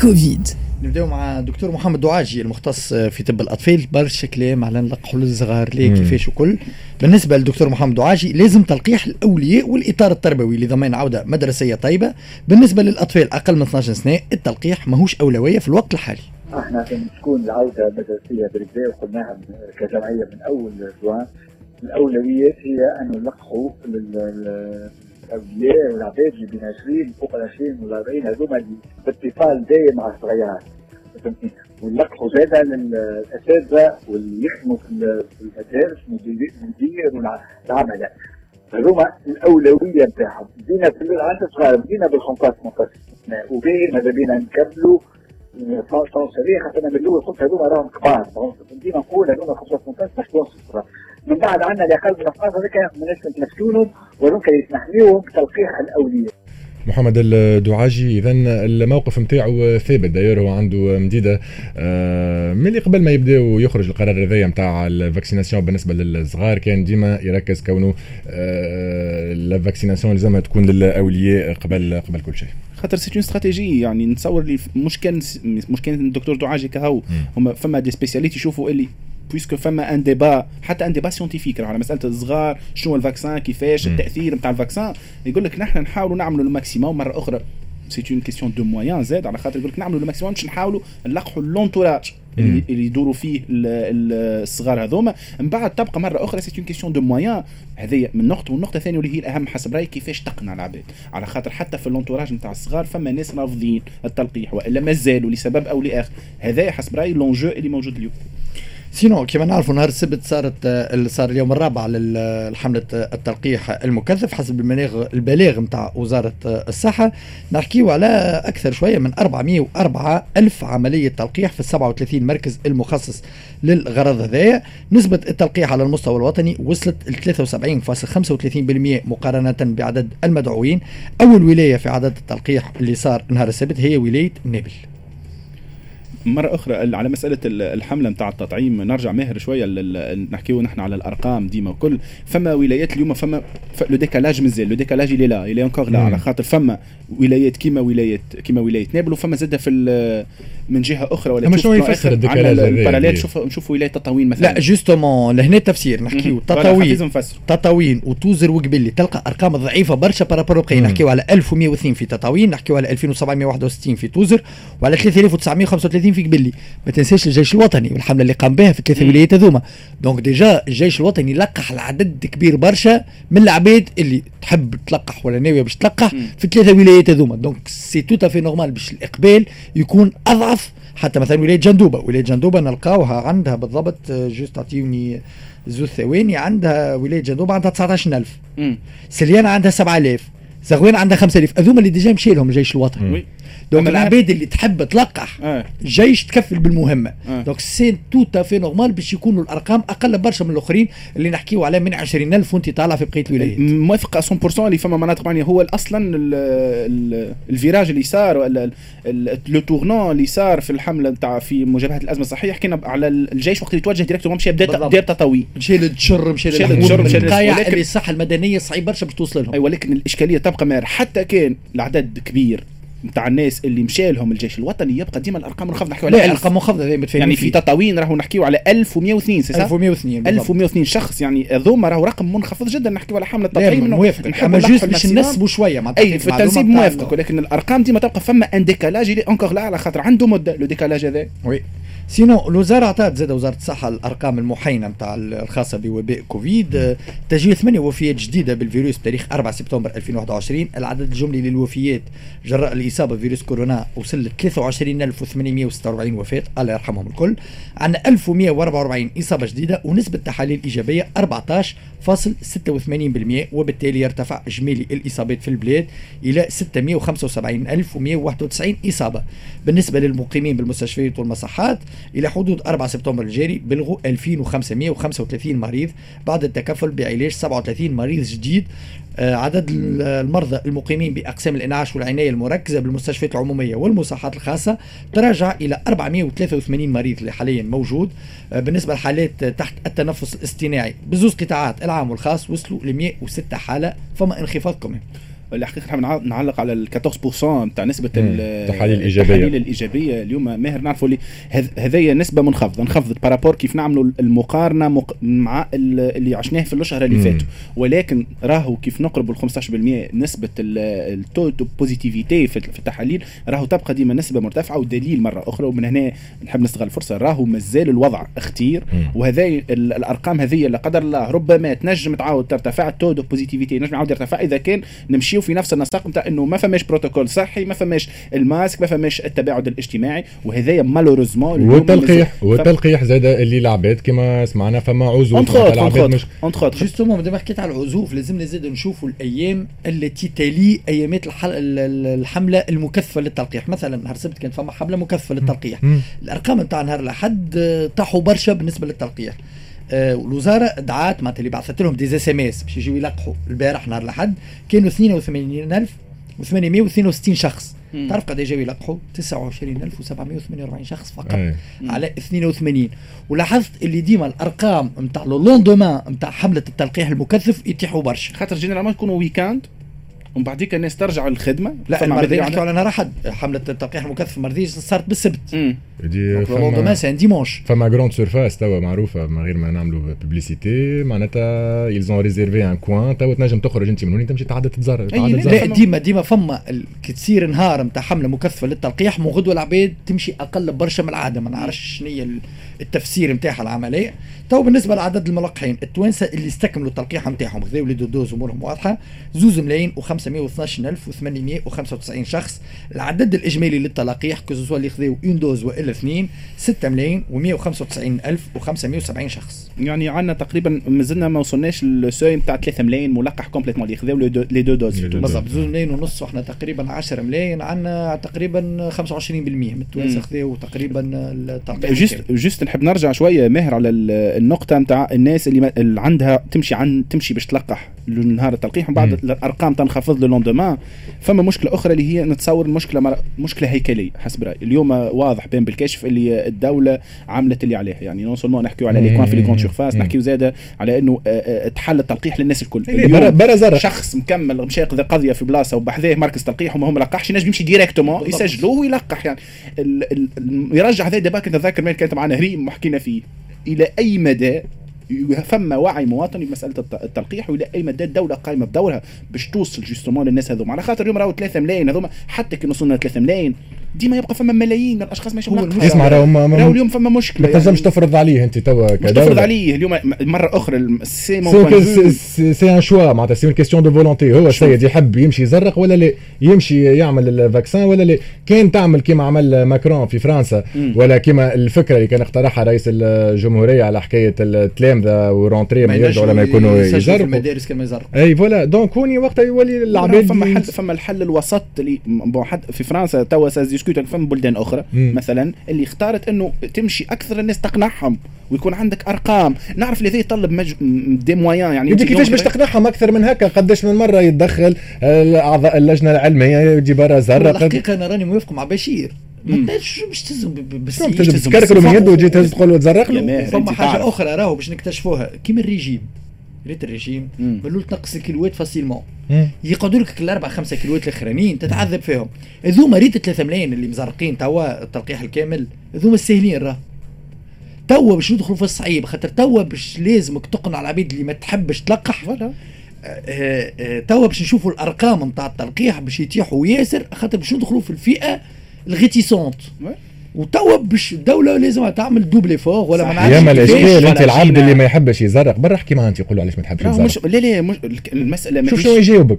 كوفيد نبداو مع الدكتور محمد دعاجي المختص في طب الأطفال. برشا كلام على نلقحوا للصغار ليه كيفاش وكل. بالنسبة للدكتور محمد دعاجي لازم تلقيح الأولياء والإطار التربوي لضمان عودة مدرسية طيبة. بالنسبة للأطفال أقل من 12 سنة التلقيح ماهوش أولوية في الوقت الحالي. إحنا عشان تكون العودة المدرسية بالبداية وقلناها كجمعية من أول جوان. الأولويات هي أن نلقحوا الاولياء والعباد اللي بين 20 فوق ال 20 ولا 40 هذوما اللي باتصال دائم مع الصغيرات فهمتني ونلقحوا زادا للاساتذه واللي يخدموا في المدارس المدير والعملاء هذوما الاولويه نتاعهم بدينا في العدد صغار بدينا بال 15 18 وباقي ماذا بينا نكملوا صريح خاطر من الأول قلت هذوما راهم كبار ديما نقول هذوما 15 18 باش توصل من بعد عندنا اللي أقل من 15 هذيك ماناش نتمسكونهم ولو يسمح بتلقيح الاوليه محمد الدعاجي اذا الموقف نتاعو ثابت. داير هو عنده مديدة. آه، من اللي قبل ما يبدأ يخرج القرار هذايا نتاع ال vaccination بالنسبة للصغار كان ديما يركز كونه آه، ال vaccination لازمها تكون للأولياء قبل قبل كل شيء. خاطر cette stratégie يعني نتصور لي مش كان مش كان الدكتور دعاجي كهو. هما فما des spécialistes يشوفوا اللي puisque فما un débat حتى un débat scientifique على مساله الصغار شنو ال vaccin كيفاش التأثير نتاع ال vaccin يقول لك نحن نحاولوا نعملوا ال maximum مرة أخرى. c'est une question de moyens زاد على خاطر يقول لك نعملوا ال maximum باش نحاولوا نلقحوا l'entourage اللي, يدوروا فيه الصغار هذوما. من بعد تبقى مرة أخرى c'est une question de moyens هذه من نقطة والنقطة الثانية واللي هي الأهم حسب رايي كيفاش تقنع العباد؟ على خاطر حتى في ال l'entourage نتاع الصغار فما ناس رافضين التلقيح وإلا مازالوا لسبب أو لآخر. هذا حسب رأيي لونجو اللي موجود اليوم. سينو كما نعرفوا نهار السبت صارت صار اليوم الرابع لحملة التلقيح المكثف حسب المناغ البلاغ نتاع وزارة الصحة. نحكيو على أكثر شوية من 404 ألف عملية تلقيح في 37 مركز المخصص للغرض هذايا. نسبة التلقيح على المستوى الوطني وصلت ل 73.35% مقارنة بعدد المدعوين. أول ولاية في عدد التلقيح اللي صار نهار السبت هي ولاية نابل مرة أخرى على مسألة الحملة نتاع التطعيم نرجع ماهر شوية نحكيو نحن على الأرقام ديما وكل فما ولايات اليوم فما le décalage مازال le décalage il est là il est encore là على خاطر فما ولايات كيما ولايه كيما ولاية نابل وفما زادة في من جهة أخرى. ولا اما شنو يفسر ال décalage ال parallèle نشوف نشوف ولاية تطاوين مثلا. لا justement لهنا التفسير نحكيو. تطاوين. تطاوين وتوزر وقبلي تلقى أرقام ضعيفة برشا par rapport بقي نحكيو على 1102 في تطاوين نحكيو على 2761 في توزر وعلى 3935 في قبلي ما تنساش الجيش الوطني والحملة اللي قام بها في الثلاثة ولايات هذوما. donc déjà الجيش الوطني لقح العدد كبير برشا من العباد اللي تحب تلقح ولا ناوية باش تلقح في الثلاثة ولايات هذوما. donc c'est tout à fait normal باش الإقبال يكون أضعف. حتى مثلا ولاية جندوبة. ولاية جندوبة نلقاوها عندها بالضبط juste أعطيوني زوج ثواني عندها ولاية جندوبة عندها 19000 سليانة عندها 7000 زغوين عندها 5000 هذوما اللي déjà مشي لهم الجيش الوطني. donc العباد اللي تحب تلقح آه. جيش تكفل بالمهمه آه. donc c'est tout à fait normal باش يكونوا الارقام أقل برشا من الاخرين اللي نحكيو على من 20000 وانت طالع في بقيه الولايات موافق 100% اللي فما مناطق يعني هو أصلا ال virage اللي صار ولا le tournant اللي صار في الحمله نتاع في مجابهه الازمه الصحيه حكينا على الجيش وقت اللي توجه directement مشى بدا دير تطوي مشى للتشر مشى للتشر مشى اللي الصحه المدنيه صعيب برشا باش توصل لهم اي ولكن الاشكاليه تبقى مار حتى كان العدد كبير نتاع الناس اللي مشى لهم الجيش الوطني يبقى ديما الأرقام منخفضة نحكيو على الأرقام منخفضة يعني في تطاوين راهو نحكيو على 1102 c'est 1102 1102 شخص يعني هذوما راهو رقم منخفض جدا نحكيو على حملة تطعيم موافق أما juste باش نسبوا شوية مع أي في التنسيب موافقك ولكن الأرقام ديما تبقى فما un décalage il est encore là على خاطر عنده مدة le décalage هذا. oui. sinon الوزارة أعطت زاد وزارة الصحة الأرقام المحينة نتاع الخاصة بوباء كوفيد. تسجيل ثمانية وفيات جديدة بالفيروس بتاريخ 4 سبتمبر 2021 العدد الجملي للوفيات جراء الإصابة بفيروس كورونا وصل ل 23846 وفاة. الله يرحمهم الكل. عندنا 1144 إصابة جديدة ونسبة تحاليل إيجابية 14.86% وبالتالي يرتفع إجمالي الإصابات في البلاد إلى 675191 إصابة. بالنسبة للمقيمين بالمستشفيات والمصحات إلى حدود 4 سبتمبر الجاري بلغوا 2535 مريض بعد التكفل بعلاج 37 مريض جديد. آه، عدد المرضى المقيمين بأقسام الإنعاش والعناية المركزة بالمستشفيات العمومية والمصحات الخاصة تراجع إلى 483 مريض اللي حاليا موجود. آه، بالنسبة لحالات تحت التنفس الاصطناعي بزوز قطاعات العام والخاص وصلوا ل 106 حالة. فما انخفاض كمان الحقيقة نحب نعلق على ال 14% نتاع نسبة التحاليل الإيجابية. التحاليل الإيجابية. اليوم ماهر نعرفوا اللي هذه نسبة منخفضة. انخفضت par rapport كيف نعملوا المقارنة مق... مع اللي عشناه في الأشهر اللي فاتوا. ولكن راهو كيف نقربوا ال 15% نسبة ال taux de positivité في التحاليل راهو تبقى ديما نسبة مرتفعة ودليل مرة أخرى. ومن هنا نحب نستغل الفرصة. راهو مازال الوضع خطير وهذا الأرقام هذه لا قدر الله ربما تنجم تعاود ترتفع. ال taux de positivité نجم يعاود يرتفع. إذا كان نمشيو في نفس النسق نتاع إنه ما فماش بروتوكول صحي ما فماش الماسك ما فماش التباعد الاجتماعي. وهذايا malheureusement والتلقيح والتلقيح زاد اللي العباد كما سمعنا فما عزوف العباد مش justement مادام حكيت على العزوف. لازمنا زاد نشوفوا الأيام التي تلي أيامات الحملة المكثفة للتلقيح. مثلا نهار السبت كانت فما حملة مكثفة للتلقيح. الأرقام نتاع نهار الأحد طاحوا برشا بالنسبة للتلقيح. آه الوزارة دعات معناتها اللي بعثت لهم des SMS باش يجيو يلقحوا البارح نهار الأحد. كانوا 82862 شخص. مم. تعرف قد جاوا يلقحوا؟ 29748 شخص فقط أي. على 82 ولاحظت اللي ديما الأرقام نتاع le lendemain نتاع حملة التلقيح المكثف يطيحوا برشا. خاطر généralement يكونوا weekend ومن بعديك الناس ترجع للخدمه لا المرة هذي نحكيو على نهار احد حملة التلقيح المكثف المرة هذي صارت بالسبت. فما سان dimanche فما grandes surfaces توا معروفة من غير ما نعملوا publicité معناتها elles ont réservé un coin توا تنجم تخرج أنت من هنا تمشي تعدى تتزرع لا ديما ديما فما كي تصير نهار نتاع حملة مكثفة للتلقيح. من غدوة العباد تمشي أقل برشا من العادة. ما نعرفش شنو هي التفسير نتاعها العملية. تو بالنسبة لعدد الملقحين التوانسة اللي استكملوا التلقيح نتاعهم خذوا les doses أمورهم واضحة. زوز ملايين و512895 شخص. العدد الإجمالي للتلقيح que ce soit اللي خذوا une dose وإلا اثنين 6 ملايين و195570 شخص. يعني عندنا تقريبا مازلنا ما وصلناش لل seuil نتاع 3 ملايين ملقح complètement اللي خذوا les deux doses. بالضبط زوز ملايين ونص وإحنا تقريبا 10 ملايين عندنا تقريبا 25% من التوانسه خذوا تقريبا التلقيح juste juste نحب نرجع شوية ماهر على النقطة نتاع الناس اللي, اللي عندها تمشي عن تمشي باش تلقح نهار التلقيح ومن بعد الأرقام تنخفض. le lendemain فما مشكلة أخرى اللي هي نتصور مشكلة مشكلة هيكلية حسب رأيي. اليوم واضح بين بالكشف اللي الدولة عملت اللي عليها. يعني non seulement نحكيو على لي في les grandes surfaces نحكيو زاده على إنه تحل التلقيح للناس الكل. برا زرق. شخص مكمل مشى يقضي قضية في بلاصة وبحذاه مركز تلقيح وما هو ما لقحش ينجم يمشي directement يسجلوه ويلقح. يعني ال ال يرجع هذا débat كنت نتذكر كانت معنا ريم وحكينا فيه. إلى أي مدى فما وعي مواطني بمسألة التلقيح أي مدى الدولة قايمه بدورها باش توصل justement للناس هذوما. على خاطر اليوم راهو 3 ملايين هذوما حتى كي وصلنا 3 ملايين. ديما يبقى فما ملايين من الاشخاص ماشي اسمع راهو اليوم فما مشكلة ما تنجمش يعني. تفرض عليه أنت توا كدوله تفرض عليه. اليوم مرة أخرى سي سي ان شوا معناتها سي كيستيون دو فولونتي هو السيد يحب يمشي يزرق ولا لا؟ يمشي يعمل ال vaccin ولا لا؟ كان تعمل كما عمل ماكرون في فرنسا. ولا كما الفكرة اللي كان اقترحها رئيس الجمهورية على حكاية التلامذه و rentrée ما يرجعوا لما يكونوا يزرقوا. المدارس كما يزرقوا. أي voilà. donc هوني وقتها يولي العباد فما حل فما الحل الوسط اللي في فرنسا توا discutent فما بلدان أخرى. مم. مثلا اللي اختارت إنه تمشي أكثر الناس تقنعهم ويكون عندك أرقام. نعرف اللي يطلب مج... des moyens يعني انت كيفاش باش تقنعهم أكثر من هكا؟ قداش من مرة يتدخل اعضاء اللجنة العلمية يجي برا زرق. الحقيقة أنا راني موافق مع بشير. باش تهزم بالسيف تكركروا من يده وتجي تهز تقول له تزرق له؟ فما حاجة أخرى راهو باش نكتشفوها. كيما الريجيم ريت الريجيم بلول تنقص الكيلوات facilement. يقعدوا لك الأربع خمسة كيلوات الأخرانيين تتعذب فيهم. هذوما ريت 3 ملايين اللي مزرقين توا التلقيح الكامل هذوما الساهلين راه. توا باش ندخلوا في الصعيب خاطر توا باش لازمك تقنع العبيد اللي ما تحبش تلقح. ولا آه، آه، توا باش نشوفوا الأرقام نتاع التلقيح باش يتيحوا ياسر خاطر باش ندخلوا في الفئة ال réticente. وتوا باش الدولة لازم تعمل double effort ولا ما نعرفش يا ما الاشكال انت العبد اللي ما يحبش يزرق برا احكي معاه أنت يقول له علاش ما تحبش يزرق مش لا لا مش المسألة شوف شنو يجاوبك؟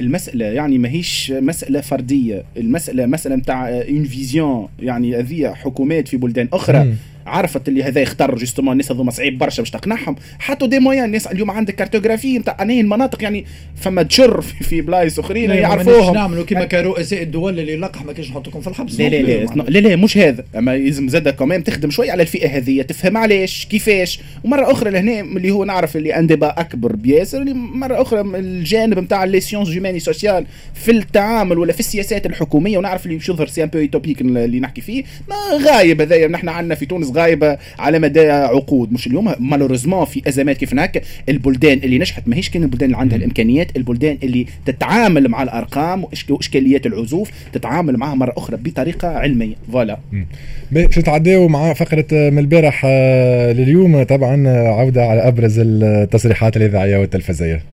المسألة يعني ماهيش مسألة فردية. المسألة مسألة نتاع une vision يعني هذه حكومات في بلدان أخرى. مم. عرفت اللي هذا يختار justement الناس هذوما صعيب برشا باش تقنعهم. حطوا des moyens الناس اليوم عندك cartographie نتاع أنهي المناطق يعني فما تشر في, بلايص أخرين يعرفوهم. نعملوا كيما كرؤساء الدول اللي لقح ما كانش نحطكم في الحبس. لا لا لا, لا لا مش هذا. أما لازم زاد كمان تخدم شوي على الفئة هذه تفهم علاش كيفاش. ومرة أخرى لهنا اللي هو نعرف اللي un débat أكبر بياسر اللي مرة أخرى الجانب نتاع les sciences humaines sociales في التعامل ولا في السياسات الحكومية ونعرف اللي يظهر سي ان بو اللي نحكي فيه. ما غايب هذايا نحن عندنا في تونس غايبة على مدى عقود. مش اليوم مالوريزمون في أزمات كيف هناك البلدان اللي نجحت ماهيش كأن البلدان اللي عندها الإمكانيات البلدان اللي تتعامل مع الأرقام وإشكاليات العزوف تتعامل معها مرة أخرى بطريقة علمية. فوالا. باش نتعداو مع فقرة من البارح آه، لليوم؟ طبعا عودة على أبرز التصريحات الإذاعية والتلفزيه